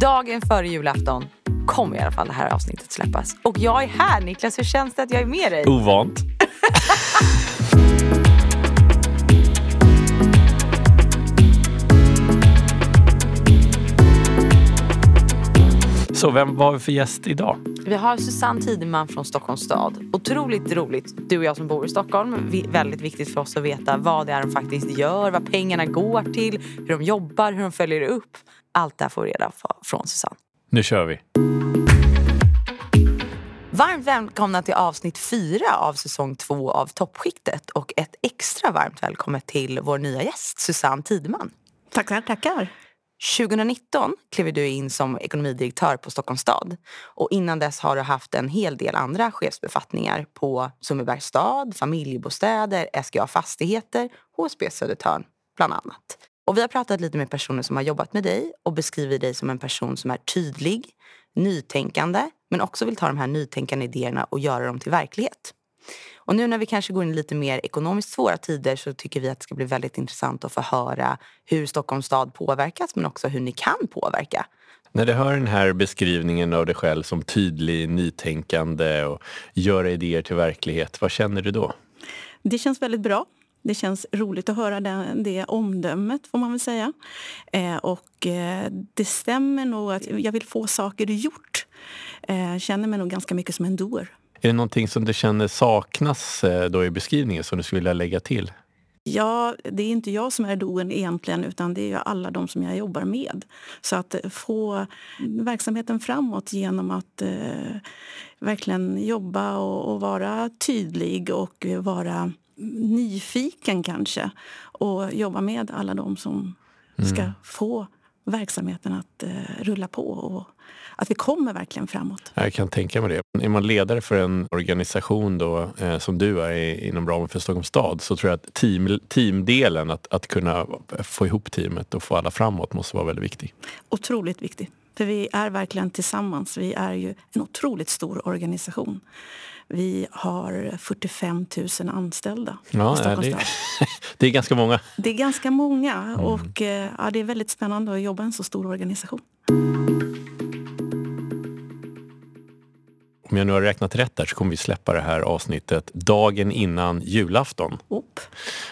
Dagen före julafton kommer i alla fall det här avsnittet släppas. Och jag är här Niklas, hur känns det att jag är med dig? Ovant. Så vem var vi för gäst idag? Vi har Susanne Tideman från Stockholms stad. Otroligt roligt. Du och jag som bor i Stockholm. Väldigt viktigt för oss att veta vad det är de faktiskt gör, vad pengarna går till, hur de jobbar, hur de följer upp. Allt det här får vi reda på från Susanne. Nu kör vi. Varmt välkomna till avsnitt fyra av säsong två av Toppskiktet och ett extra varmt välkommet till vår nya gäst Susanne Tideman. Tackar, tackar. 2019 klev du in som ekonomidirektör på Stockholms stad. Och innan dess har du haft en hel del andra chefsbefattningar på Sundbybergs stad, familjebostäder, SGA Fastigheter, HSB Södertörn bland annat. Och vi har pratat lite med personer som har jobbat med dig och beskriver dig som en person som är tydlig, nytänkande men också vill ta de här nytänkande idéerna och göra dem till verklighet. Och nu när vi kanske går in i lite mer ekonomiskt svåra tider så tycker vi att det ska bli väldigt intressant att få höra hur Stockholms stad påverkas men också hur ni kan påverka. När du hör den här beskrivningen av dig själv som tydlig, nytänkande och göra idéer till verklighet, vad känner du då? Det känns väldigt bra. Det känns roligt att höra det, det omdömet, får man väl säga. Eh, och eh, det stämmer nog att jag vill få saker gjort. Eh, känner mig nog ganska mycket som en doer. Är det någonting som du känner saknas eh, då i beskrivningen som du skulle vilja lägga till? Ja, det är inte jag som är doen egentligen utan det är alla de som jag jobbar med. Så att få verksamheten framåt genom att eh, verkligen jobba och, och, vara tydlig och vara nyfiken kanske och jobba med alla de som mm. ska få verksamheten att eh, rulla på och att vi kommer verkligen framåt. Jag kan tänka mig det. Är man ledare för en organisation då, eh, som du är i, inom ramen för Stockholms stad så tror jag att team, teamdelen, att, att kunna få ihop teamet och få alla framåt måste vara väldigt viktig. Otroligt viktig. För vi är verkligen tillsammans. Vi är ju en otroligt stor organisation. Vi har 45 000 anställda ja, i Stockholms stad. det är ganska många. Det är ganska många mm. och eh, ja, det är väldigt spännande att jobba i en så stor organisation. Om jag nu har räknat rätt där så kommer vi släppa det här avsnittet dagen innan julafton. Upp.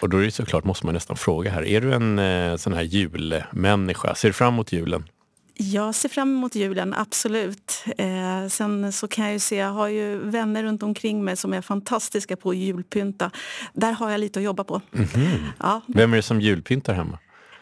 Och då är det såklart, måste man nästan fråga här, är du en eh, sån här julmänniska? Ser du fram emot julen? Jag ser fram emot julen, absolut. Eh, sen så kan jag ju se, jag har ju vänner runt omkring mig som är fantastiska på att julpynta. Där har jag lite att jobba på. Mm -hmm. ja. Vem är det som julpyntar hemma?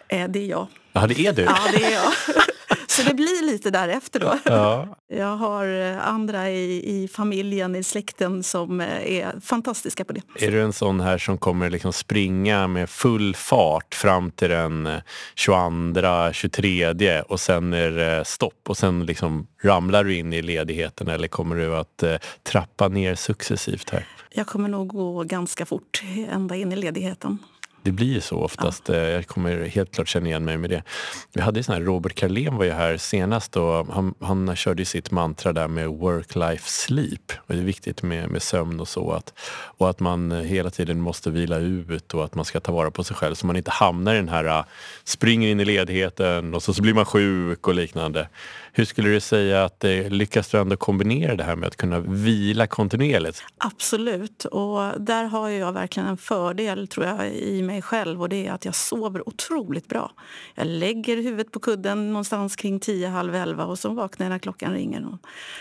Eh, det är jag. Ja, det är du? Ja, det är jag. Så det blir lite därefter då. Ja. Jag har eh, andra i, i familjen, i släkten som eh, är fantastiska på det. Är du en sån här som kommer liksom springa med full fart fram till den 22, 23 och sen är det stopp och sen liksom ramlar du in i ledigheten eller kommer du att eh, trappa ner successivt här? Jag kommer nog gå ganska fort ända in i ledigheten. Det blir ju så oftast. Ja. Eh, jag kommer helt klart känna igen mig med det. Vi hade sån här, Robert Carlén var ju här senast och han, han körde sitt mantra där med work, life, sleep. Och det är viktigt med, med sömn och så. Att, och att man hela tiden måste vila ut och att man ska ta vara på sig själv så man inte hamnar i den här äh, springer in i ledigheten och så, så blir man sjuk och liknande. Hur skulle du säga att det, lyckas du ändå kombinera det här med att kunna vila kontinuerligt? Absolut, och där har jag verkligen en fördel tror jag i mig själv och det är att jag sover otroligt bra. Jag lägger huvudet på kudden någonstans kring 10, halv 11 och så vaknar jag när klockan ringer. Någon,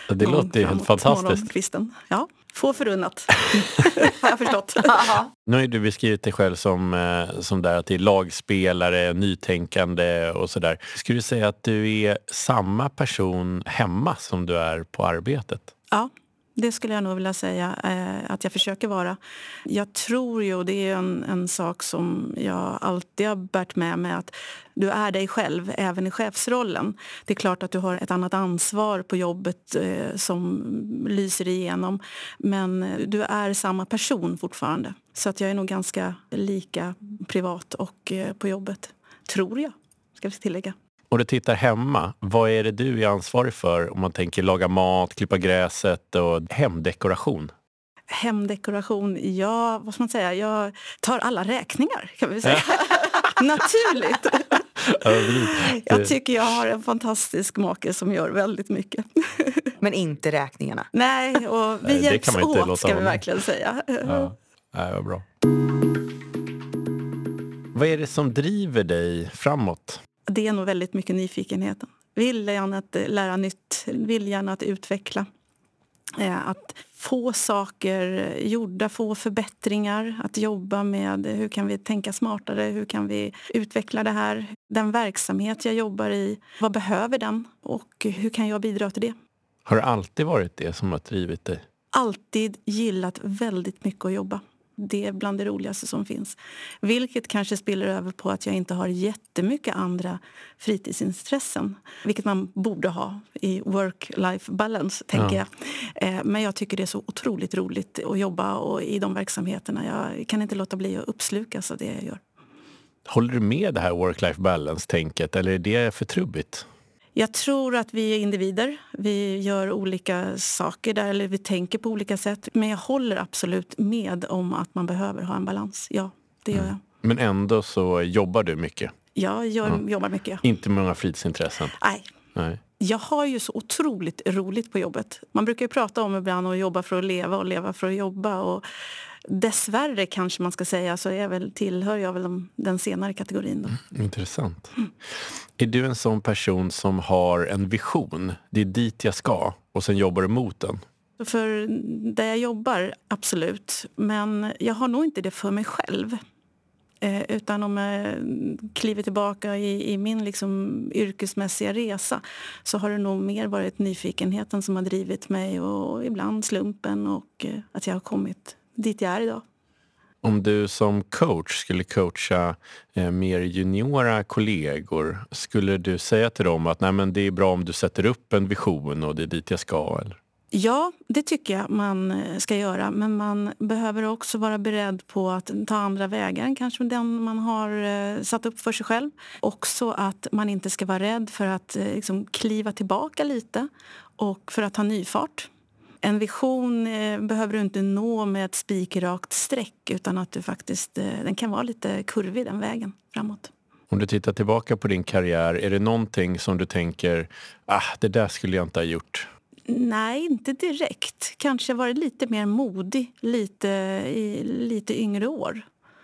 det låter ju helt fantastiskt. Ja, få förunnat, har jag förstått. nu har du beskrivit dig själv som, eh, som där att det är lagspelare, nytänkande och sådär. Skulle du säga att du är samma person hemma som du är på arbetet? Ja, det skulle jag nog vilja säga eh, att jag försöker vara. Jag tror ju, och det är en, en sak som jag alltid har bärt med mig, att du är dig själv även i chefsrollen. Det är klart att du har ett annat ansvar på jobbet eh, som lyser igenom. Men du är samma person fortfarande. Så att jag är nog ganska lika privat och eh, på jobbet. Tror jag, ska vi tillägga. Och du tittar hemma, vad är det du är ansvarig för om man tänker laga mat, klippa gräset och hemdekoration? Hemdekoration, ja, vad ska man säga, jag tar alla räkningar kan vi säga. Naturligt. jag tycker jag har en fantastisk make som gör väldigt mycket. Men inte räkningarna? Nej, och vi Nej, hjälps åt ska vi verkligen säga. Ja. Nej, vad bra. Vad är det som driver dig framåt? Det är nog väldigt mycket nyfikenheten. Viljan att lära nytt, viljan att utveckla. Eh, att få saker gjorda, få förbättringar, att jobba med hur kan vi tänka smartare, hur kan vi utveckla det här. Den verksamhet jag jobbar i, vad behöver den och hur kan jag bidra till det? Har det alltid varit det som har drivit dig? Alltid gillat väldigt mycket att jobba det är bland det roligaste som finns. Vilket kanske spiller över på att jag inte har jättemycket andra fritidsintressen. Vilket man borde ha i work-life balance, tänker ja. jag. Eh, men jag tycker det är så otroligt roligt att jobba och i de verksamheterna. Jag kan inte låta bli att uppslukas av det jag gör. Håller du med det här work-life balance-tänket eller är det för trubbigt? Jag tror att vi är individer. Vi gör olika saker där, eller vi tänker på olika sätt. Men jag håller absolut med om att man behöver ha en balans. Ja, det gör mm. jag. Men ändå så jobbar du mycket? Ja, jag mm. jobbar mycket. Inte med några fritidsintressen? Nej. Nej. Jag har ju så otroligt roligt på jobbet. Man brukar ju prata om ibland att jobba för att leva och leva för att jobba. Och dessvärre kanske man ska säga så är väl, tillhör jag väl den senare kategorin. Då. Mm, intressant. Mm. Är du en sån person som har en vision? Det är dit jag ska och sen jobbar du mot den? För där jag jobbar, absolut. Men jag har nog inte det för mig själv. Eh, utan om jag kliver tillbaka i, i min liksom yrkesmässiga resa så har det nog mer varit nyfikenheten som har drivit mig och ibland slumpen och eh, att jag har kommit dit jag är idag. Om du som coach skulle coacha eh, mer juniora kollegor skulle du säga till dem att Nej, men det är bra om du sätter upp en vision och det är dit jag ska? Eller? Ja, det tycker jag man eh, ska göra. Men man behöver också vara beredd på att ta andra vägar än kanske den man har eh, satt upp för sig själv. Också att man inte ska vara rädd för att eh, liksom, kliva tillbaka lite och för att ta ny fart. En vision behöver du inte nå med ett spikrakt streck utan att du faktiskt, den kan vara lite kurvig den vägen framåt. Om du tittar tillbaka på din karriär, är det någonting som du tänker ah, det där skulle jag inte ha gjort? Nej, inte direkt. Kanske varit lite mer modig lite, i lite yngre år.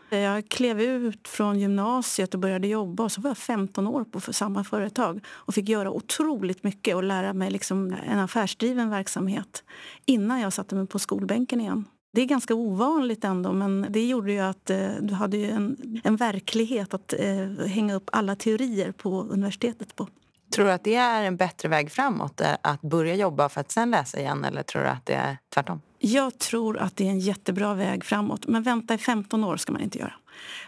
Eh, jag klev ut från gymnasiet och började jobba och så var jag 15 år på samma företag och fick göra otroligt mycket och lära mig liksom en affärsdriven verksamhet innan jag satte mig på skolbänken igen. Det är ganska ovanligt ändå, men det gjorde ju att eh, du hade en, en verklighet att eh, hänga upp alla teorier på universitetet på. Tror du att det är en bättre väg framåt? Eh, att börja jobba för att sen läsa igen eller tror du att det är tvärtom? Jag tror att det är en jättebra väg framåt. Men vänta i 15 år ska man inte göra.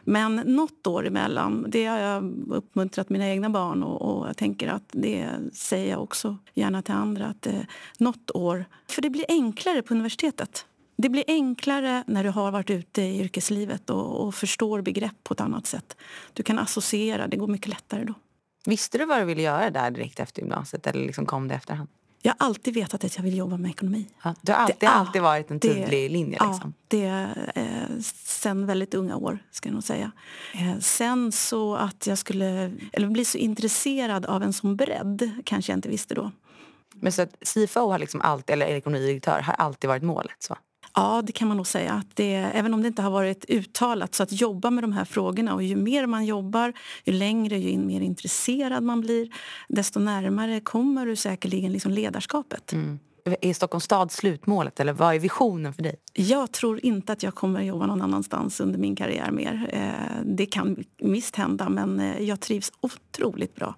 Men något år emellan, det har jag uppmuntrat mina egna barn och, och jag tänker att det säger jag också gärna till andra. Att eh, något år, för det blir enklare på universitetet. Det blir enklare när du har varit ute i yrkeslivet och, och förstår begrepp på ett annat sätt. Du kan associera, det går mycket lättare då. Visste du vad du ville göra där direkt efter gymnasiet eller liksom kom det efterhand? Jag har alltid vetat att jag vill jobba med ekonomi. Ja, det har alltid, det, alltid varit en tydlig det, linje? Liksom. Ja, det eh, sen väldigt unga år. ska jag nog säga. Eh, sen så att jag skulle eller bli så intresserad av en sån bredd kanske jag inte visste då. Men så att CFO har liksom alltid, eller ekonomidirektör har alltid varit målet? Så. Ja, det kan man nog säga. Att det, även om det inte har varit uttalat. Så att jobba med de här frågorna och ju mer man jobbar, ju längre, ju mer intresserad man blir desto närmare kommer du säkerligen liksom ledarskapet. Mm. Är Stockholms stad slutmålet eller vad är visionen för dig? Jag tror inte att jag kommer jobba någon annanstans under min karriär mer. Eh, det kan visst hända men eh, jag trivs otroligt bra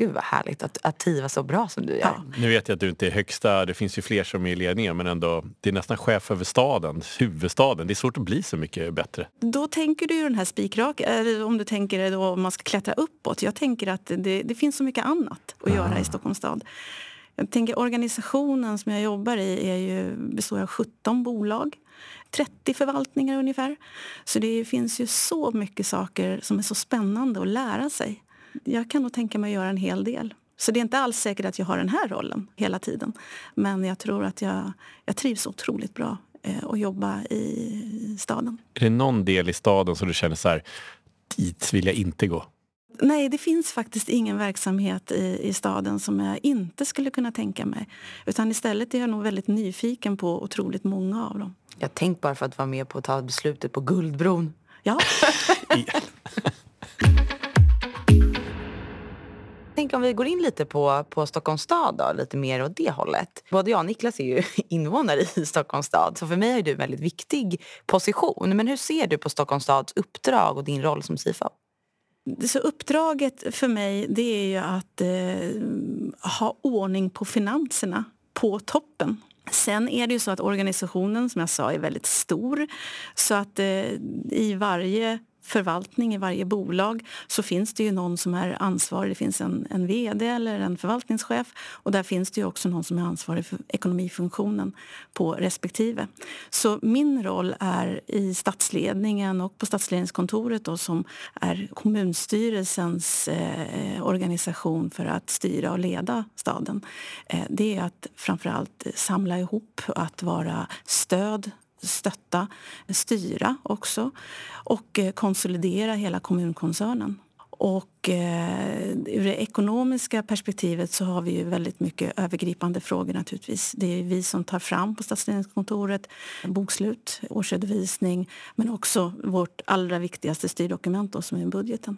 gud vad härligt att, att trivas så bra som du gör. Ja. Nu vet jag att du inte är högsta, det finns ju fler som är i ledningen men ändå, det är nästan chef över staden, huvudstaden. Det är svårt att bli så mycket bättre. Då tänker du ju den här spikraka, om du tänker då om man ska klättra uppåt. Jag tänker att det, det finns så mycket annat att göra i Stockholms stad. Jag tänker organisationen som jag jobbar i är ju, består av 17 bolag. 30 förvaltningar ungefär. Så det finns ju så mycket saker som är så spännande att lära sig jag kan nog tänka mig att göra en hel del. Så det är inte alls säkert att jag har den här rollen hela tiden. Men jag tror att jag, jag trivs otroligt bra eh, att jobba i staden. Är det någon del i staden som du känner så här, dit vill jag inte gå? Nej, det finns faktiskt ingen verksamhet i, i staden som jag inte skulle kunna tänka mig. Utan istället är jag nog väldigt nyfiken på otroligt många av dem. Jag tänk bara för att vara med på att ta beslutet på Guldbron. Ja. tänker om vi går in lite på, på Stockholms stad, då, lite mer åt det hållet. Både jag och Niklas är ju invånare i Stockholms stad, så för mig är du en väldigt viktig position. Men hur ser du på Stockholms stads uppdrag och din roll som CIFO? Så uppdraget för mig det är ju att eh, ha ordning på finanserna på toppen. Sen är det ju så att organisationen som jag sa är väldigt stor. Så att eh, i varje förvaltning i varje bolag så finns det ju någon som är ansvarig. Det finns en, en vd eller en förvaltningschef och där finns det ju också någon som är ansvarig för ekonomifunktionen på respektive. Så min roll är i statsledningen och på statsledningskontoret då, som är kommunstyrelsens eh, organisation för att styra och leda staden. Eh, det är att framförallt samla ihop, att vara stöd stötta, styra också och eh, konsolidera hela kommunkoncernen. Och eh, ur det ekonomiska perspektivet så har vi ju väldigt mycket övergripande frågor naturligtvis. Det är vi som tar fram på Stadsledningskontoret bokslut, årsredovisning men också vårt allra viktigaste styrdokument då, som är budgeten.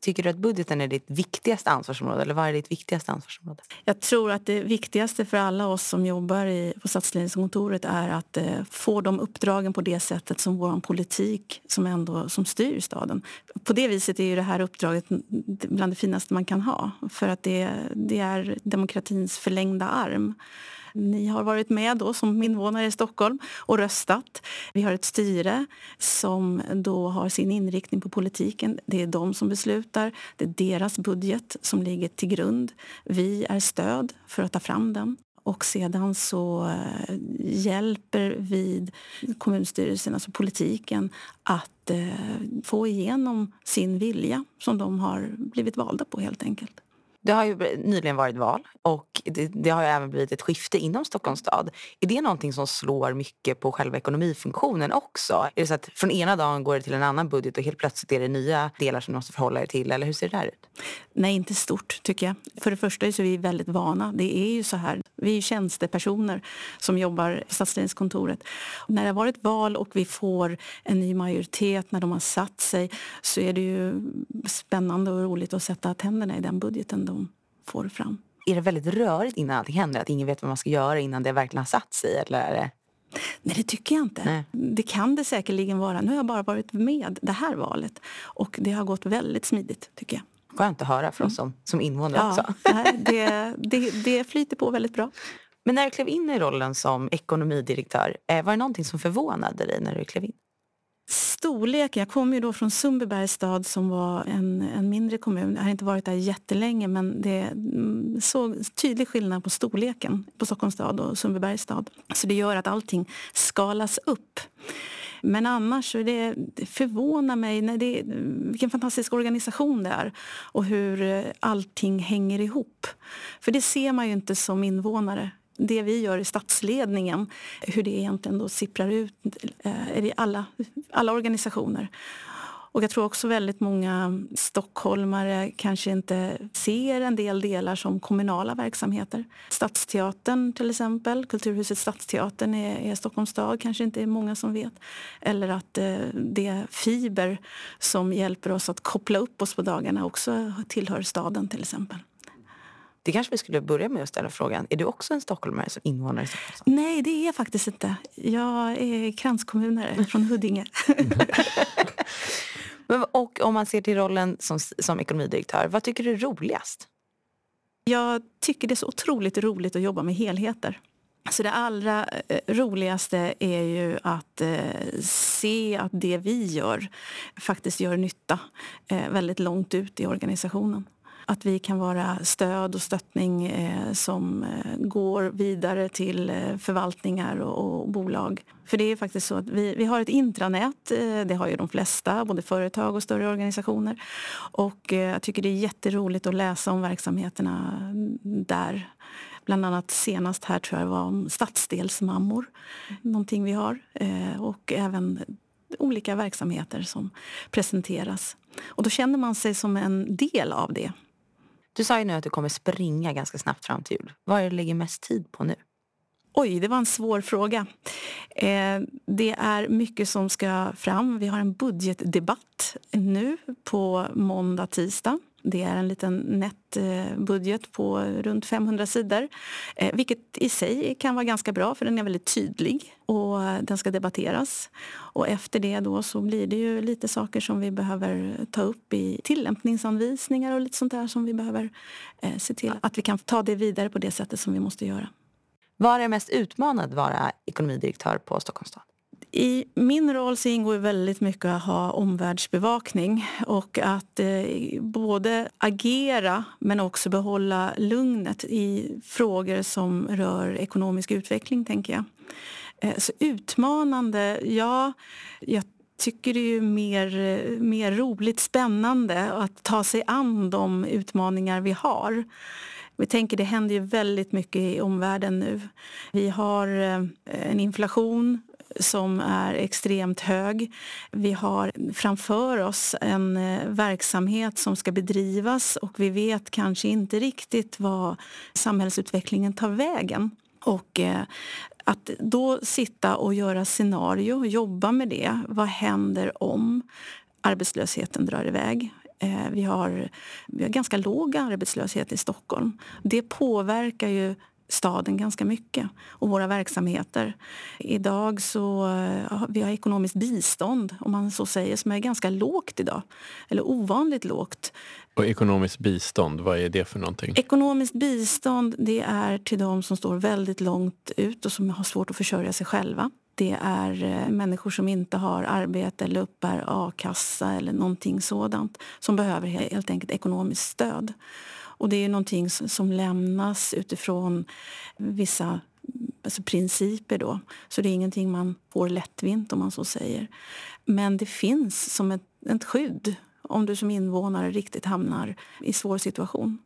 Tycker du att budgeten är ditt viktigaste ansvarsområde? Eller vad är ditt viktigaste ansvarsområde? Jag tror att det viktigaste för alla oss som jobbar i, på stadsledningskontoret är att eh, få de uppdragen på det sättet som vår politik som, ändå, som styr staden. På det viset är ju det här uppdraget bland det finaste man kan ha. För att det, det är demokratins förlängda arm. Ni har varit med då som invånare i Stockholm och röstat. Vi har ett styre som då har sin inriktning på politiken. Det är de som beslutar. Det är deras budget som ligger till grund. Vi är stöd för att ta fram den. Och sedan så eh, hjälper vi kommunstyrelsen, alltså politiken att eh, få igenom sin vilja som de har blivit valda på helt enkelt. Det har ju nyligen varit val och det, det, har ju även blivit ett skifte inom Stockholms stad. Är det någonting som slår mycket på själva ekonomifunktionen också? Är det så att från ena dagen går det till en annan budget och helt plötsligt är det nya delar som ni måste förhålla er till? Eller hur ser det där ut? Nej, inte stort tycker jag. För det första så är vi väldigt vana. Det är ju så här. Vi är tjänstepersoner som jobbar på stadsledningskontoret. När det har varit val och vi får en ny majoritet när de har satt sig så är det ju spännande och roligt att sätta tänderna i den budgeten får fram. Är det väldigt rörigt innan allting händer? Att ingen vet vad man ska göra innan det verkligen har satt sig? Eller. Nej, det tycker jag inte. Nej. Det kan det säkerligen vara. Nu har jag bara varit med det här valet och det har gått väldigt smidigt tycker jag. Skönt att höra för oss som, som invånare ja, också. det, det, det flyter på väldigt bra. Men när du klev in i rollen som ekonomidirektör, eh, var det någonting som förvånade dig när du klev in? Storlek, jag kommer ju då från Sundbybergs stad som var en, en mindre kommun. Jag har inte varit där jättelänge men det såg tydlig skillnad på storleken på Stockholms stad och Sundbybergs stad. Så det gör att allting skalas upp. Men annars så det, det förvånar mig när det, vilken fantastisk organisation det är och hur allting hänger ihop. För det ser man ju inte som invånare det vi gör i statsledningen, hur det egentligen då sipprar ut eh, i alla, alla organisationer. Och jag tror också väldigt många stockholmare kanske inte ser en del delar som kommunala verksamheter. Stadsteatern till exempel, Kulturhuset Stadsteatern är, är Stockholms stad, kanske inte är många som vet. Eller att eh, det fiber som hjälper oss att koppla upp oss på dagarna också tillhör staden till exempel. Det kanske vi skulle börja med att ställa frågan. Är du också en stockholmare som invånare i Stockholm? Nej, det är jag faktiskt inte. Jag är kranskommunare från Huddinge. och om man ser till rollen som, som ekonomidirektör, vad tycker du är roligast? Jag tycker det är så otroligt roligt att jobba med helheter. Så det allra eh, roligaste är ju att eh, se att det vi gör faktiskt gör nytta eh, väldigt långt ut i organisationen att vi kan vara stöd och stöttning eh, som eh, går vidare till eh, förvaltningar och, och, bolag. För det är faktiskt så att vi, vi har ett intranät, eh, det har ju de flesta, både företag och större organisationer. Och eh, jag tycker det är jätteroligt att läsa om verksamheterna där. Bland annat senast här tror jag det var om stadsdelsmammor, någonting vi har. Eh, och även olika verksamheter som presenteras. Och då känner man sig som en del av det. Du sa ju nu att du kommer springa ganska snabbt fram till jul. Vad är det du lägger mest tid på nu? Oj, det var en svår fråga. Eh, det är mycket som ska fram. Vi har en budgetdebatt nu på måndag, tisdag. Det är en liten nätt budget på runt 500 sidor. Eh, vilket i sig kan vara ganska bra för den är väldigt tydlig och den ska debatteras. Och efter det då så blir det ju lite saker som vi behöver ta upp i tillämpningsanvisningar och lite sånt där som vi behöver eh, se till att vi kan ta det vidare på det sättet som vi måste göra. Vad är det mest utmanande att vara ekonomidirektör på Stockholms stad? I min roll så ingår väldigt mycket att ha omvärldsbevakning och att eh, både agera men också behålla lugnet i frågor som rör ekonomisk utveckling, tänker jag. Eh, så utmanande, ja, jag tycker det är mer, mer roligt, spännande att ta sig an de utmaningar vi har. Vi tänker det händer ju väldigt mycket i omvärlden nu. Vi har eh, en inflation som är extremt hög. Vi har framför oss en eh, verksamhet som ska bedrivas och vi vet kanske inte riktigt vad samhällsutvecklingen tar vägen. Och eh, att då sitta och göra scenario, och jobba med det. Vad händer om arbetslösheten drar iväg? Eh, vi har, vi har ganska låg arbetslöshet i Stockholm. Det påverkar ju staden ganska mycket och våra verksamheter. Idag så eh, vi har ekonomiskt bistånd, om man så säger, som är ganska lågt idag. Eller ovanligt lågt. Och ekonomiskt bistånd, vad är det för någonting? Ekonomiskt bistånd det är till de som står väldigt långt ut och som har svårt att försörja sig själva. Det är eh, människor som inte har arbete eller uppbär a-kassa eller någonting sådant som behöver helt enkelt ekonomiskt stöd. Och det är någonting som lämnas utifrån vissa alltså principer. Då. Så det är ingenting man får lättvint om man så säger. Men det finns som ett, ett skydd om du som invånare riktigt hamnar i svår situation.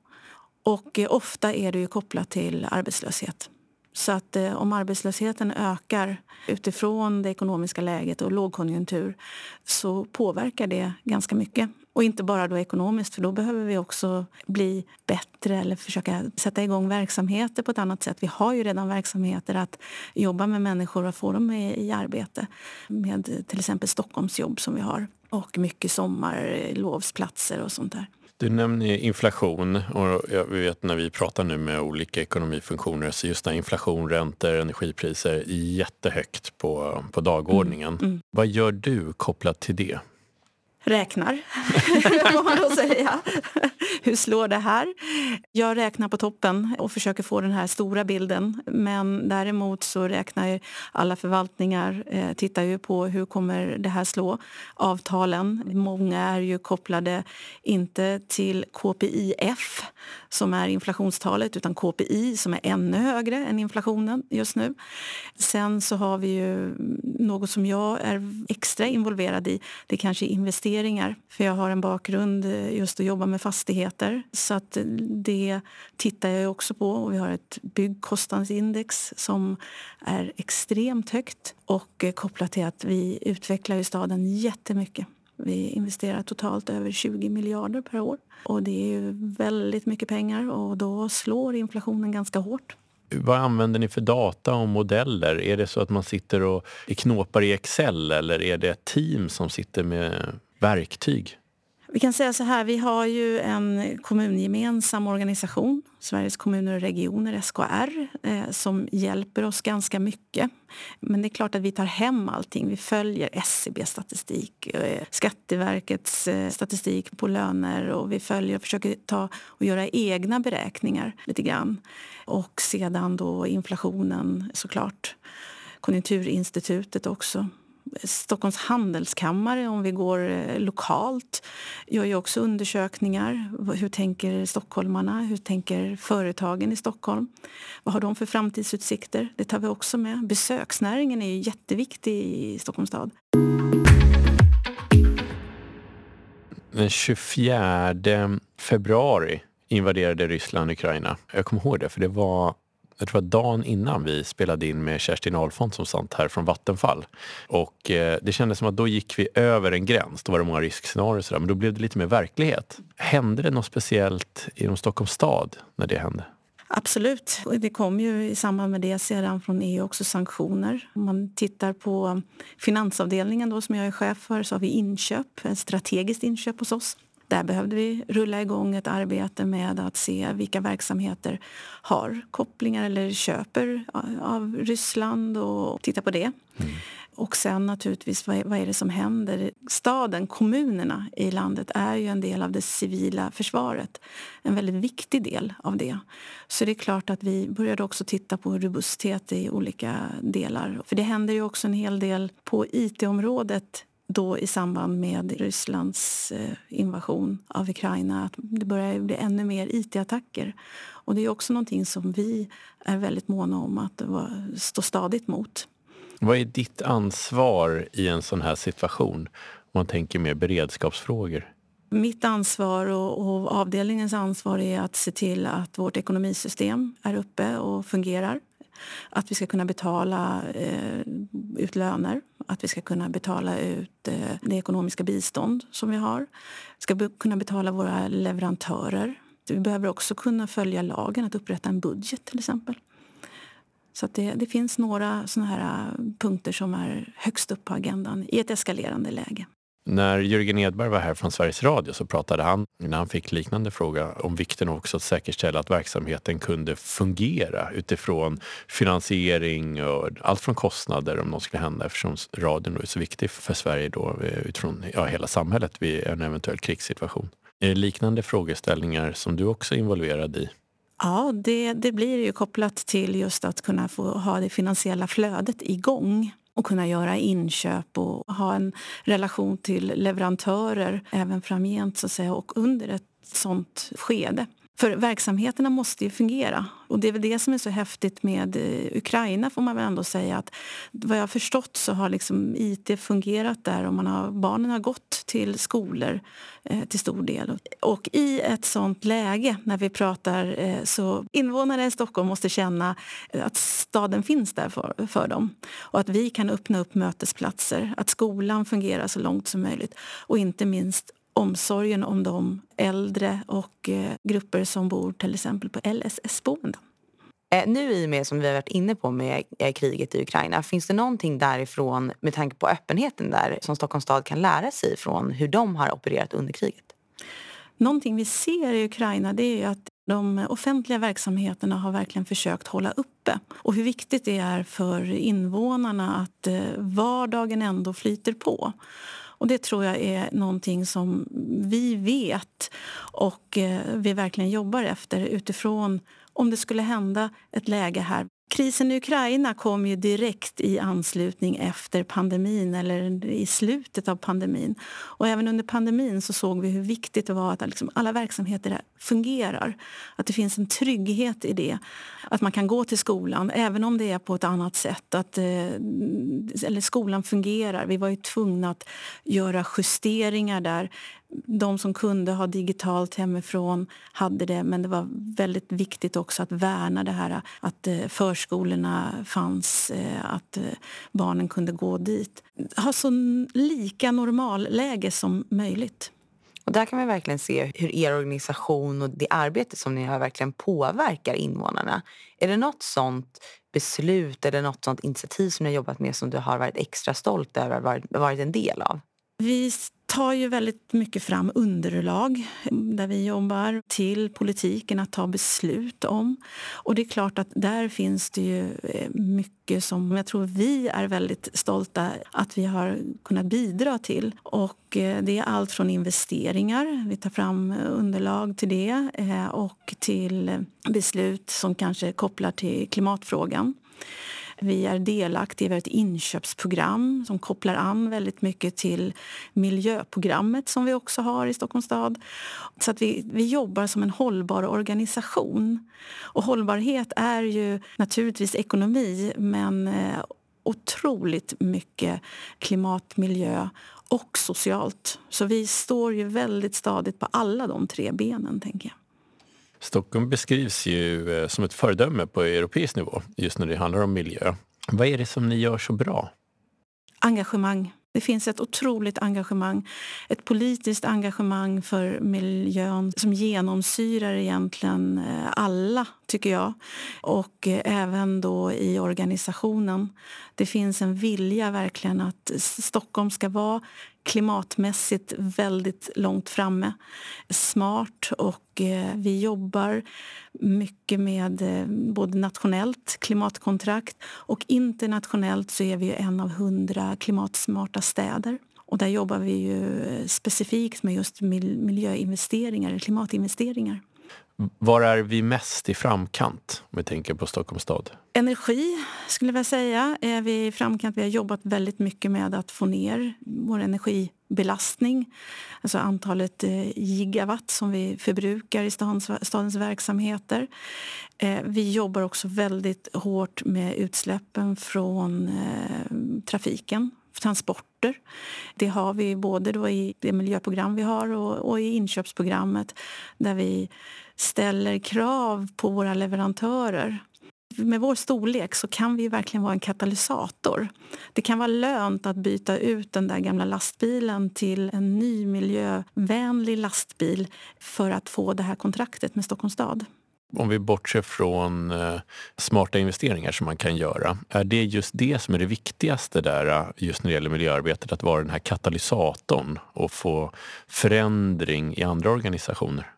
Och eh, ofta är det ju kopplat till arbetslöshet. Så att eh, om arbetslösheten ökar utifrån det ekonomiska läget och lågkonjunktur så påverkar det ganska mycket. Och inte bara då ekonomiskt, för då behöver vi också bli bättre eller försöka sätta igång verksamheter på ett annat sätt. Vi har ju redan verksamheter att jobba med människor och få dem i arbete. Med till exempel Stockholmsjobb som vi har och mycket sommarlovsplatser och sånt där. Du nämner inflation och jag vet när vi pratar nu med olika ekonomifunktioner så just när inflation, räntor, energipriser är jättehögt på, på dagordningen. Mm, mm. Vad gör du kopplat till det? Räknar, får man då säga. Hur slår det här? Jag räknar på toppen och försöker få den här stora bilden. Men däremot så räknar alla förvaltningar, eh, tittar ju på hur kommer det här slå. Avtalen, många är ju kopplade inte till KPIF som är inflationstalet utan KPI som är ännu högre än inflationen just nu. Sen så har vi ju något som jag är extra involverad i. Det är kanske investeringar. För jag har en bakgrund eh, just att jobba med fastigheter. Så att eh, det tittar jag också på. Och vi har ett byggkostnadsindex som är extremt högt och eh, kopplat till att vi utvecklar i staden jättemycket. Vi investerar totalt över 20 miljarder per år. Och det är ju väldigt mycket pengar och då slår inflationen ganska hårt. Vad använder ni för data och modeller? Är det så att man sitter och knåpar i Excel eller är det ett team som sitter med verktyg? Vi kan säga så här, vi har ju en kommungemensam organisation, Sveriges kommuner och regioner, SKR, eh, som hjälper oss ganska mycket. Men det är klart att vi tar hem allting. Vi följer SCB-statistik, eh, Skatteverkets eh, statistik på löner och vi följer och försöker ta och göra egna beräkningar lite grann. Och sedan då inflationen såklart. Konjunkturinstitutet också. Stockholms handelskammare, om vi går eh, lokalt, gör ju också undersökningar. Hur tänker stockholmarna? Hur tänker företagen i Stockholm? Vad har de för framtidsutsikter? Det tar vi också med. Besöksnäringen är ju jätteviktig i Stockholms stad. Den 24 februari invaderade Ryssland Ukraina. Jag kommer ihåg det, för det var jag tror att dagen innan vi spelade in med Kerstin Alfons som sant här från Vattenfall. Och eh, det kändes som att då gick vi över en gräns. Då var det många riskscenarier och sådär, men då blev det lite mer verklighet. Hände det något speciellt inom Stockholms stad när det hände? Absolut. Det kom ju i samband med det sedan från EU också sanktioner. Om man tittar på finansavdelningen då, som jag är chef för så har vi inköp, ett strategiskt inköp hos oss. Där behövde vi rulla igång ett arbete med att se vilka verksamheter har kopplingar eller köper av Ryssland och titta på det. Mm. Och sen naturligtvis, vad är, vad är det som händer? Staden, kommunerna i landet är ju en del av det civila försvaret. En väldigt viktig del av det. Så det är klart att vi började också titta på robusthet i olika delar. För det händer ju också en hel del på IT-området då i samband med Rysslands eh, invasion av Ukraina att det börjar bli ännu mer it-attacker. Och det är också någonting som vi är väldigt måna om att stå stadigt mot. Vad är ditt ansvar i en sån här situation? Om man tänker mer beredskapsfrågor. Mitt ansvar och, och avdelningens ansvar är att se till att vårt ekonomisystem är uppe och fungerar. Att vi ska kunna betala eh, ut löner, att vi ska kunna betala ut eh, det ekonomiska bistånd som vi har. Vi ska kunna betala våra leverantörer. Vi behöver också kunna följa lagen, att upprätta en budget till exempel. Så det, det, finns några såna här eh, punkter som är högst upp på agendan i ett eskalerande läge. När Jörgen Edberg var här från Sveriges Radio så pratade han, när han fick liknande fråga, om vikten av också att säkerställa att verksamheten kunde fungera utifrån finansiering och allt från kostnader om något skulle hända eftersom radion är så viktig för Sverige då eh, utifrån ja, hela samhället vid en eventuell krigssituation. Är det liknande frågeställningar som du också är involverad i? Ja, det, det blir ju kopplat till just att kunna få ha det finansiella flödet igång och kunna göra inköp och ha en relation till leverantörer även framgent så att säga, och under ett sånt skede. För verksamheterna måste ju fungera. Och det är väl det som är så häftigt med eh, Ukraina får man väl ändå säga. att Vad jag har förstått så har liksom IT fungerat där och man har, barnen har gått till skolor eh, till stor del. Och i ett sånt läge när vi pratar eh, så invånare i Stockholm måste känna eh, att staden finns där för, för dem. Och att vi kan öppna upp mötesplatser, att skolan fungerar så långt som möjligt. Och inte minst omsorgen om de äldre och eh, grupper som bor till exempel på LSS-boenden. Eh, nu i och med som vi har varit inne på med eh, kriget i Ukraina, finns det någonting därifrån med tanke på öppenheten där som Stockholms stad kan lära sig från hur de har opererat under kriget? Någonting vi ser i Ukraina det är att de offentliga verksamheterna har verkligen försökt hålla uppe. Och hur viktigt det är för invånarna att vardagen ändå flyter på. Och det tror jag är någonting som vi vet och eh, vi verkligen jobbar efter utifrån om det skulle hända ett läge här. Krisen i Ukraina kom ju direkt i anslutning efter pandemin eller i slutet av pandemin. Och även under pandemin så såg vi hur viktigt det var att liksom alla verksamheter fungerar. Att det finns en trygghet i det. Att man kan gå till skolan även om det är på ett annat sätt. Att, eh, eller skolan fungerar. Vi var ju tvungna att göra justeringar där de som kunde ha digitalt hemifrån hade det men det var väldigt viktigt också att värna det här att eh, förskolorna fanns, eh, att eh, barnen kunde gå dit. Ha så lika normalläge som möjligt. Och där kan vi verkligen se hur er organisation och det arbete som ni har verkligen påverkar invånarna. Är det något sånt beslut eller något sånt initiativ som ni har jobbat med som du har varit extra stolt över att ha varit en del av? Vi tar ju väldigt mycket fram underlag eh, där vi jobbar till politiken att ta beslut om. Och det är klart att där finns det ju eh, mycket som jag tror vi är väldigt stolta att vi har kunnat bidra till. Och eh, det är allt från investeringar, vi tar fram underlag till det och till beslut som kanske kopplar till klimatfrågan. Vi är delaktiga i ett inköpsprogram som kopplar an väldigt mycket till miljöprogrammet som vi också har i Stockholms stad. Så att vi, vi jobbar som en hållbar organisation. Och hållbarhet är ju naturligtvis ekonomi men eh, otroligt mycket klimat, miljö och socialt. Så vi står ju väldigt stadigt på alla de tre benen, tänker jag. Stockholm beskrivs ju eh, som ett föredöme på europeisk nivå just när det handlar om miljö. Vad är det som ni gör så bra? Engagemang. Det finns ett otroligt engagemang, ett politiskt engagemang för miljön som genomsyrar egentligen eh, alla, tycker jag. Och eh, även då i organisationen. Det finns en vilja verkligen att Stockholm ska vara klimatmässigt väldigt långt framme. Smart och eh, vi jobbar mycket med eh, både nationellt klimatkontrakt och internationellt så är vi en av hundra klimatsmarta städer. Och där jobbar vi ju eh, specifikt med just miljöinvesteringar, klimatinvesteringar. Var är vi mest i framkant om vi tänker på Stockholms stad? Energi skulle jag vilja säga är vi i framkant. Vi har jobbat väldigt mycket med att få ner vår energibelastning. Alltså antalet eh, gigawatt som vi förbrukar i stadens, stadens verksamheter. Eh, vi jobbar också väldigt hårt med utsläppen från eh, trafiken transporter. Det har vi både då i det miljöprogram vi har och, och, i inköpsprogrammet där vi ställer krav på våra leverantörer. Med vår storlek så kan vi verkligen vara en katalysator. Det kan vara lönt att byta ut den där gamla lastbilen till en ny miljövänlig lastbil för att få det här kontraktet med Stockholms stad. Om vi bortser från eh, smarta investeringar som man kan göra, är det just det som är det viktigaste där eh, just när det gäller miljöarbetet? Att vara den här katalysatorn och få förändring i andra organisationer?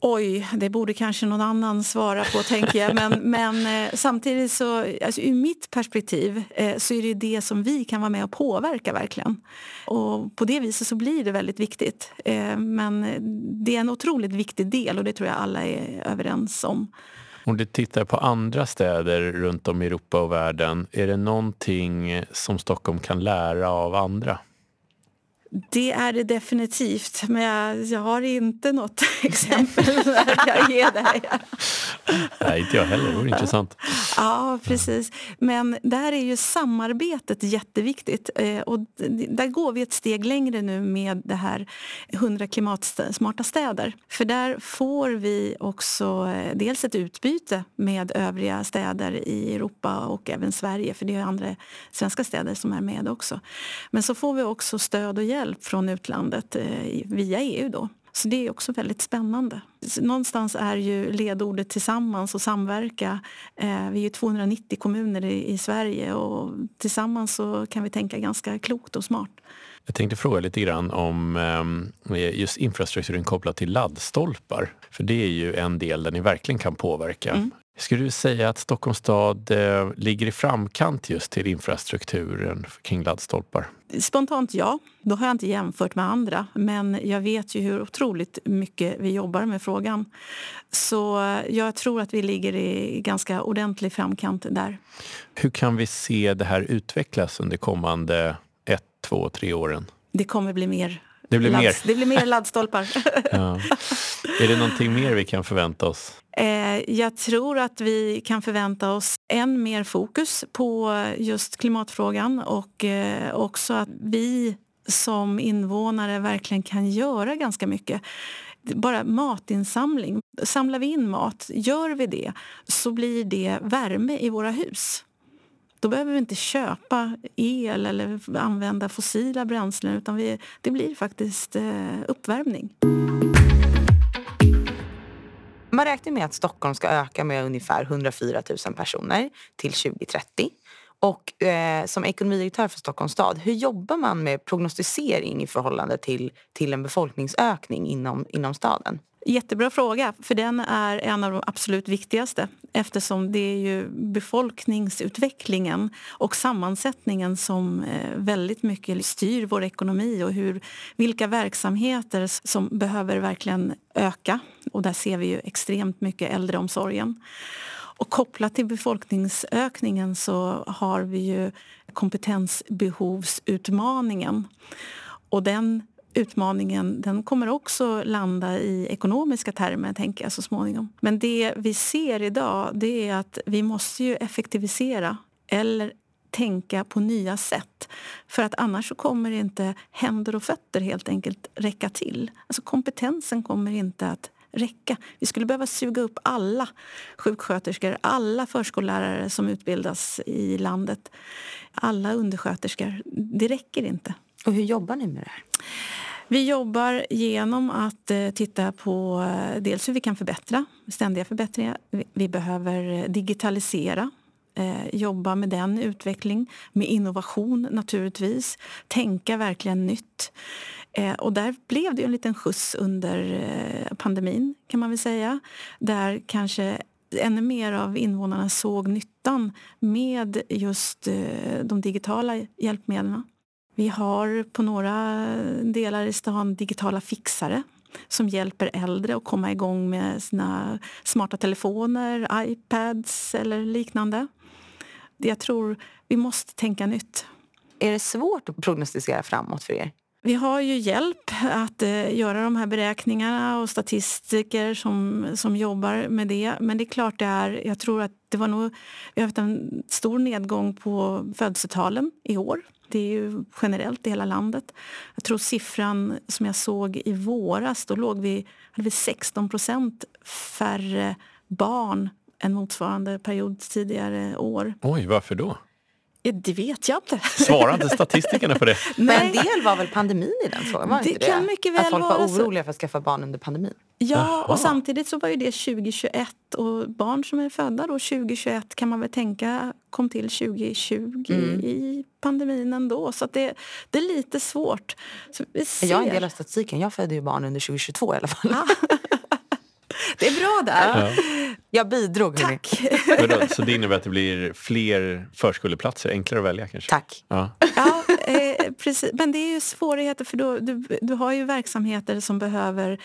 Oj, det borde kanske någon annan svara på, tänker jag. Men, men eh, samtidigt, så, alltså, ur mitt perspektiv, eh, så är det det som vi kan vara med och påverka verkligen. Och på det viset så blir det väldigt viktigt. Eh, men det är en otroligt viktig del och det tror jag alla är överens om. Om du tittar på andra städer runt om i Europa och världen, är det någonting som Stockholm kan lära av andra? Det är det definitivt, men jag, jag har inte något exempel där jag ger dig. Nej, inte jag heller. Det vore intressant. Ja, precis. Men där är ju samarbetet jätteviktigt. Eh, och där går vi ett steg längre nu med det här 100 klimatsmarta städer. För där får vi också eh, dels ett utbyte med övriga städer i Europa och även Sverige, för det är andra svenska städer som är med också. Men så får vi också stöd och hjälp hjälp från utlandet eh, via EU. Då. Så det är också väldigt spännande. Någonstans är ju ledordet tillsammans och samverka. Eh, vi är 290 kommuner i Sverige och tillsammans så kan vi tänka ganska klokt och smart. Jag tänkte fråga lite grann om eh, just infrastrukturen kopplat till laddstolpar. För det är ju en del där ni verkligen kan påverka. Mm. Skulle du säga att Stockholms stad eh, ligger i framkant just till infrastrukturen kring laddstolpar? Spontant ja. Då har jag inte jämfört med andra. Men jag vet ju hur otroligt mycket vi jobbar med frågan. Så jag tror att vi ligger i ganska ordentlig framkant där. Hur kan vi se det här utvecklas under kommande ett, två, tre åren? Det kommer bli mer det blir, mer. det blir mer laddstolpar. ja. Är det någonting mer vi kan förvänta oss? Eh, jag tror att vi kan förvänta oss än mer fokus på just klimatfrågan och eh, också att vi som invånare verkligen kan göra ganska mycket. Bara matinsamling. Samlar vi in mat, gör vi det, så blir det värme i våra hus. Då behöver vi inte köpa el eller använda fossila bränslen utan vi, det blir faktiskt eh, uppvärmning. Man räknar med att Stockholm ska öka med ungefär 104 000 personer till 2030. Och eh, som ekonomidirektör för Stockholms stad, hur jobbar man med prognostisering i förhållande till, till en befolkningsökning inom, inom staden? Jättebra fråga, för den är en av de absolut viktigaste eftersom det är ju befolkningsutvecklingen och sammansättningen som eh, väldigt mycket styr vår ekonomi och hur, vilka verksamheter som behöver verkligen öka. Och där ser vi ju extremt mycket äldreomsorgen. Och kopplat till befolkningsökningen så har vi ju kompetensbehovsutmaningen. Och den utmaningen den kommer också landa i ekonomiska termer tänker jag så småningom. Men det vi ser idag det är att vi måste ju effektivisera eller tänka på nya sätt. För att annars så kommer inte händer och fötter helt enkelt räcka till. Alltså kompetensen kommer inte att räcka. Vi skulle behöva suga upp alla sjuksköterskor, alla förskollärare som utbildas i landet, alla undersköterskor. Det räcker inte. Och hur jobbar ni med det här? Vi jobbar genom att eh, titta på eh, dels hur vi kan förbättra, ständiga förbättringar. Vi behöver digitalisera eh, jobba med den utveckling, med innovation naturligtvis, tänka verkligen nytt. Och där blev det en liten skjuts under pandemin kan man väl säga. Där kanske ännu mer av invånarna såg nyttan med just de digitala hjälpmedlen. Vi har på några delar i stan digitala fixare som hjälper äldre att komma igång med sina smarta telefoner, iPads eller liknande. Jag tror vi måste tänka nytt. Är det svårt att prognostisera framåt för er? Vi har ju hjälp att eh, göra de här beräkningarna och statistiker som, som jobbar med det. Men det är klart det är, jag tror att det var nog, vi har haft en stor nedgång på födelsetalen i år. Det är ju generellt i hela landet. Jag tror siffran som jag såg i våras, då låg vi, hade vi 16 procent färre barn än motsvarande period tidigare år. Oj, varför då? Det vet jag inte. Svarar inte statistikerna på det? Men en del var väl pandemin i den frågan? Var det inte kan mycket väl Att folk var oroliga för att skaffa barn under pandemin? Ja, Jaha. och samtidigt så var ju det 2021 och barn som är födda då 2021 kan man väl tänka kom till 2020 Mm. i pandemin ändå. Så att det, det är lite svårt. Så vi ser. Jag är en del av statistiken. Jag födde ju barn under 2022 i alla fall. Ja. Det är bra där. Ja. Jag bidrog. Tack. Vadå, Så det innebär att det blir fler förskoleplatser, enklare att välja kanske? Tack. Ja. Ja, eh, precis. Men det är ju svårigheter för då, du, du har ju verksamheter som behöver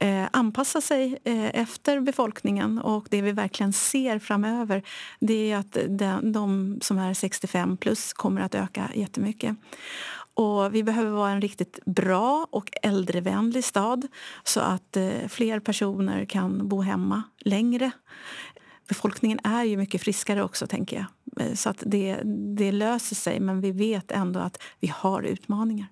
eh, anpassa sig eh, efter befolkningen och det vi verkligen ser framöver det är att de, de som är 65 plus kommer att öka jättemycket. Och vi behöver vara en riktigt bra och äldrevänlig stad så att eh, fler personer kan bo hemma längre. Befolkningen är ju mycket friskare också, tänker jag. Eh, så att det, det löser sig, men vi vet ändå att vi har utmaningar.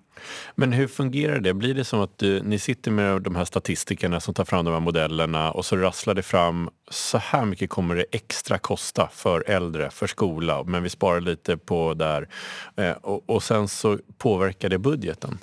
Men hur fungerar det? Blir det som att du, ni sitter med de här statistikerna som tar fram de här modellerna och så rasslar det fram så här mycket kommer det extra kosta för äldre, för skola, men vi sparar lite på där. Eh, och, och sen så påverkar det budgeten.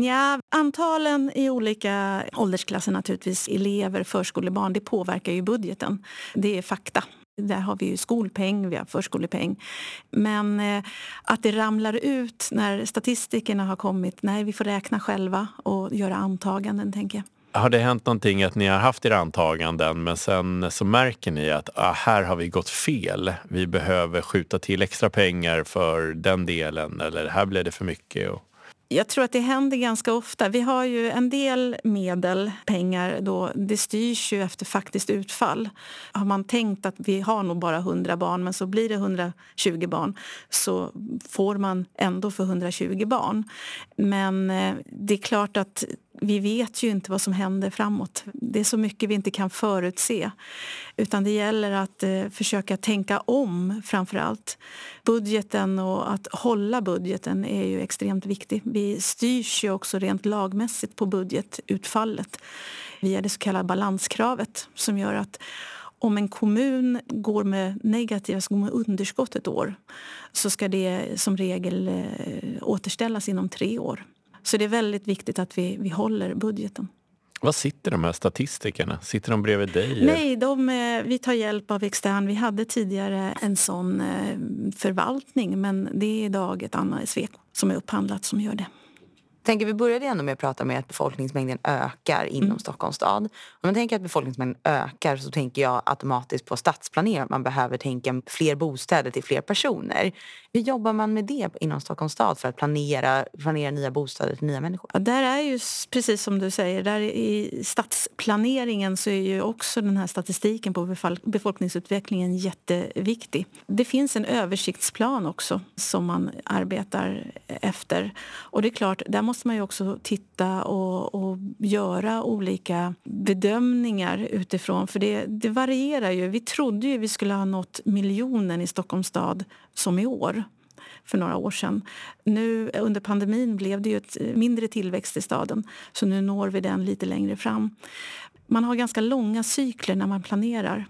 Ja, antalen i olika åldersklasser, naturligtvis elever, förskolebarn, det påverkar ju budgeten. Det är fakta. Där har vi ju skolpeng, vi har förskolepeng. Men eh, att det ramlar ut när statistikerna har kommit, nej, vi får räkna själva och göra antaganden, tänker jag. Har det hänt någonting att ni har haft era antaganden men sen så märker ni att ah, här har vi gått fel. Vi behöver skjuta till extra pengar för den delen eller här blev det för mycket. Och... Jag tror att det händer ganska ofta. Vi har ju en del medel, pengar, då, det styrs ju efter faktiskt utfall. Har man tänkt att vi har nog bara 100 barn men så blir det 120 barn så får man ändå för 120 barn. Men eh, det är klart att vi vet ju inte vad som händer framåt. Det är så mycket vi inte kan förutse. Utan det gäller att eh, försöka tänka om framför allt. Budgeten och att hålla budgeten är ju extremt viktigt. Vi styrs ju också rent lagmässigt på budgetutfallet via det så kallade balanskravet som gör att om en kommun går med negativa, går med underskott ett år så ska det som regel eh, återställas inom tre år. Så det är väldigt viktigt att vi, vi håller budgeten. Vad sitter de här statistikerna? Sitter de bredvid dig? Nej, de, eh, vi tar hjälp av extern. Vi hade tidigare en sån eh, förvaltning men det är idag ett annat Sweco som är upphandlat som gör det. Tänker, vi började ändå med att prata med att befolkningsmängden ökar inom Mm. Stockholms stad. Om man tänker att befolkningsmängden ökar så tänker jag automatiskt på stadsplanering. Man behöver tänka fler bostäder till fler personer. Hur jobbar man med det inom Stockholms stad för att planera, planera nya bostäder till nya människor? Ja, där är ju, precis som du säger, där i stadsplaneringen så är ju också den här statistiken på befolkningsutvecklingen jätteviktig. Det finns en översiktsplan också som man arbetar efter. Och det är klart, där måste måste man ju också titta och, och göra olika bedömningar utifrån. För det, det varierar ju. Vi trodde ju vi skulle ha nått miljonen i Stockholms stad som i år. för några år sedan. Nu under pandemin blev det ju ett mindre tillväxt i staden så nu når vi den lite längre fram. Man har ganska långa cykler när man planerar.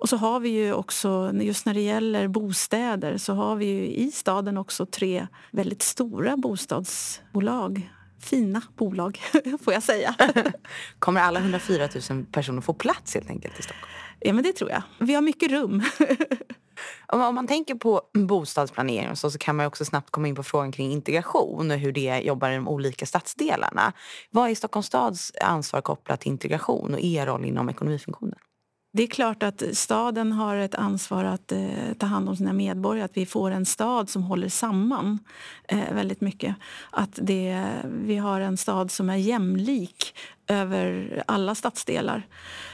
Och så har vi ju också, just när det gäller bostäder, så har vi ju i staden också tre väldigt stora bostadsbolag. Fina bolag, får jag säga. Kommer alla 104 000 personer få plats helt enkelt i Stockholm? Ja, men det tror jag. Vi har mycket rum. Om man tänker på bostadsplanering så, så kan man också snabbt komma in på frågan kring integration och hur det jobbar i de olika stadsdelarna. Vad är Stockholms stads ansvar kopplat till integration och er roll inom ekonomifunktionen? Det är klart att staden har ett ansvar att eh, ta hand om sina medborgare. Att vi får en stad som håller samman eh, väldigt mycket. Att det, vi har en stad som är jämlik över alla stadsdelar.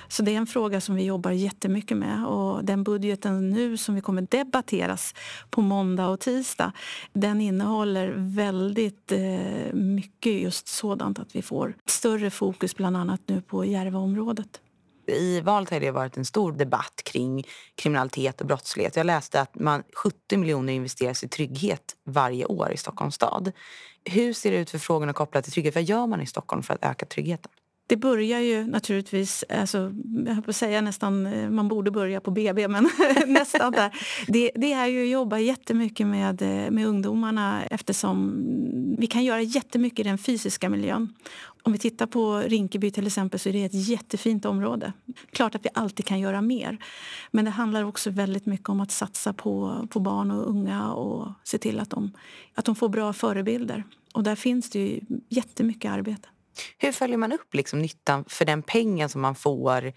Så det är en fråga som vi jobbar jättemycket med. Och den budgeten nu som vi kommer debatteras på måndag och tisdag den innehåller väldigt eh, mycket just sådant att vi får större fokus bland annat nu på Järvaområdet. I valet har det varit en stor debatt kring kriminalitet och brottslighet. Jag läste att man, 70 miljoner investeras i trygghet varje år i Stockholms stad. Hur ser det ut för frågorna kopplat till trygghet? Vad gör man i Stockholm för att öka tryggheten? Det börjar ju naturligtvis, alltså, jag höll på att säga nästan, eh, man borde börja på BB, men nästan där. Det, det, är ju att jobba jättemycket med, eh, med ungdomarna eftersom vi kan göra jättemycket i den fysiska miljön. Om vi tittar på Rinkeby till exempel så är det ett jättefint område. Klart att vi alltid kan göra mer. Men det handlar också väldigt mycket om att satsa på, på barn och unga och se till att de, att de får bra förebilder. Och där finns det ju jättemycket arbete. Hur följer man upp liksom nyttan för den pengen som man får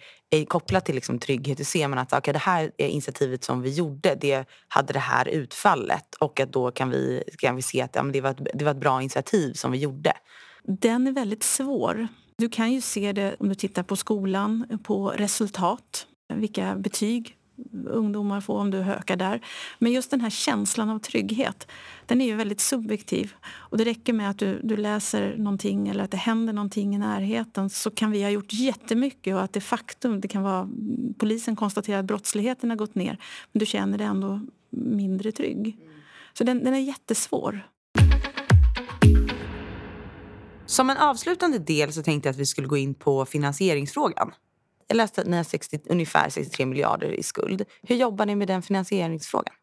kopplat till liksom trygghet? Hur ser man att okay, det här initiativet som vi gjorde det hade det här utfallet och att då kan vi, kan vi se att ja, det, var ett, det var ett bra initiativ som vi gjorde? Den är väldigt svår. Du kan ju se det om du tittar på skolan, på resultat. Vilka betyg ungdomar får om du hökar där. Men just den här känslan av trygghet, den är ju väldigt subjektiv. Och det räcker med att du, du läser någonting eller att det händer någonting i närheten så kan vi ha gjort jättemycket och att det faktum, det kan vara polisen konstaterar att brottsligheten har gått ner men du känner dig ändå mindre trygg. Så den, den är jättesvår. Som en avslutande del så tänkte jag att vi skulle gå in på finansieringsfrågan. Jag läste att ni har 60, ungefär 63 miljarder i skuld. Hur jobbar ni med den finansieringsfrågan?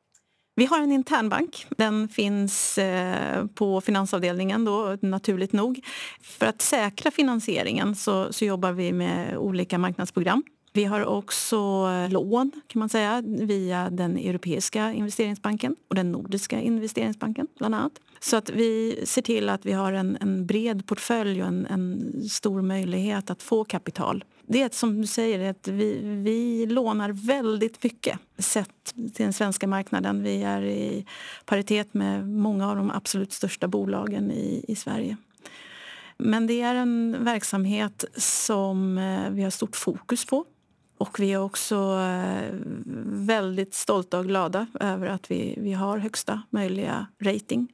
Vi har en internbank. Den finns eh, på finansavdelningen, då, naturligt nog. För att säkra finansieringen så, så jobbar vi med olika marknadsprogram. Vi har också eh, lån kan man säga via den europeiska investeringsbanken och den nordiska investeringsbanken bland annat. Så att vi ser till att vi har en, en bred portfölj och en, en, stor möjlighet att få kapital. Det är som du säger, att vi, vi lånar väldigt mycket sett till den svenska marknaden. Vi är i paritet med många av de absolut största bolagen i, i Sverige. Men det är en verksamhet som eh, vi har stort fokus på. Och vi är också eh, väldigt stolta och glada över att vi, vi har högsta möjliga rating.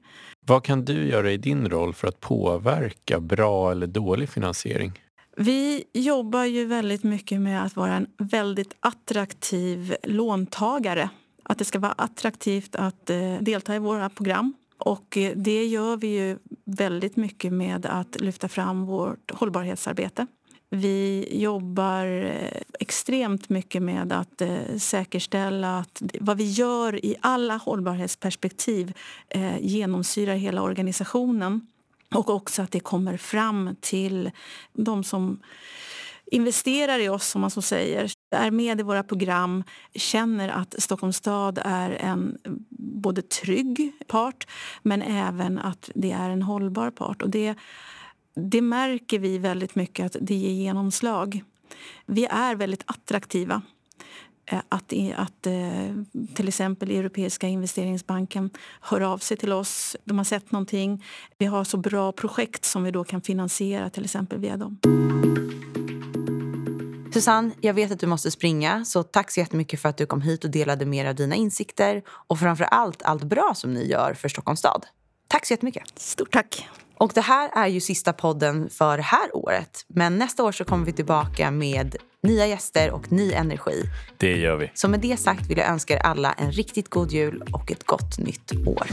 Vad kan du göra i din roll för att påverka bra eller dålig finansiering? Vi jobbar ju väldigt mycket med att vara en väldigt attraktiv låntagare. Att det ska vara attraktivt att eh, delta i våra program. Och eh, det gör vi ju väldigt mycket med att lyfta fram vårt hållbarhetsarbete. Vi jobbar eh, extremt mycket med att eh, säkerställa att vad vi gör i alla hållbarhetsperspektiv eh, genomsyrar hela organisationen. Och också att det kommer fram till de som investerar i oss, som man så säger, är med i våra program, känner att Stockholms stad är en både trygg part men även att det är en hållbar part. Och det det märker vi väldigt mycket att det ger genomslag. Vi är väldigt attraktiva. Eh, att, att eh, till exempel Europeiska investeringsbanken hör av sig till oss. De har sett någonting. Vi har så bra projekt som vi då kan finansiera till exempel via dem. Susanne, jag vet att du måste springa. Så tack så jättemycket för att du kom hit och delade med av dina insikter. Och framför allt allt bra som ni gör för Stockholms stad. Tack så jättemycket. Stort tack. Och det här är ju sista podden för det här året. Men nästa år så kommer vi tillbaka med nya gäster och ny energi. Det gör vi. Så med det sagt vill jag önska er alla en riktigt god jul och ett gott nytt år.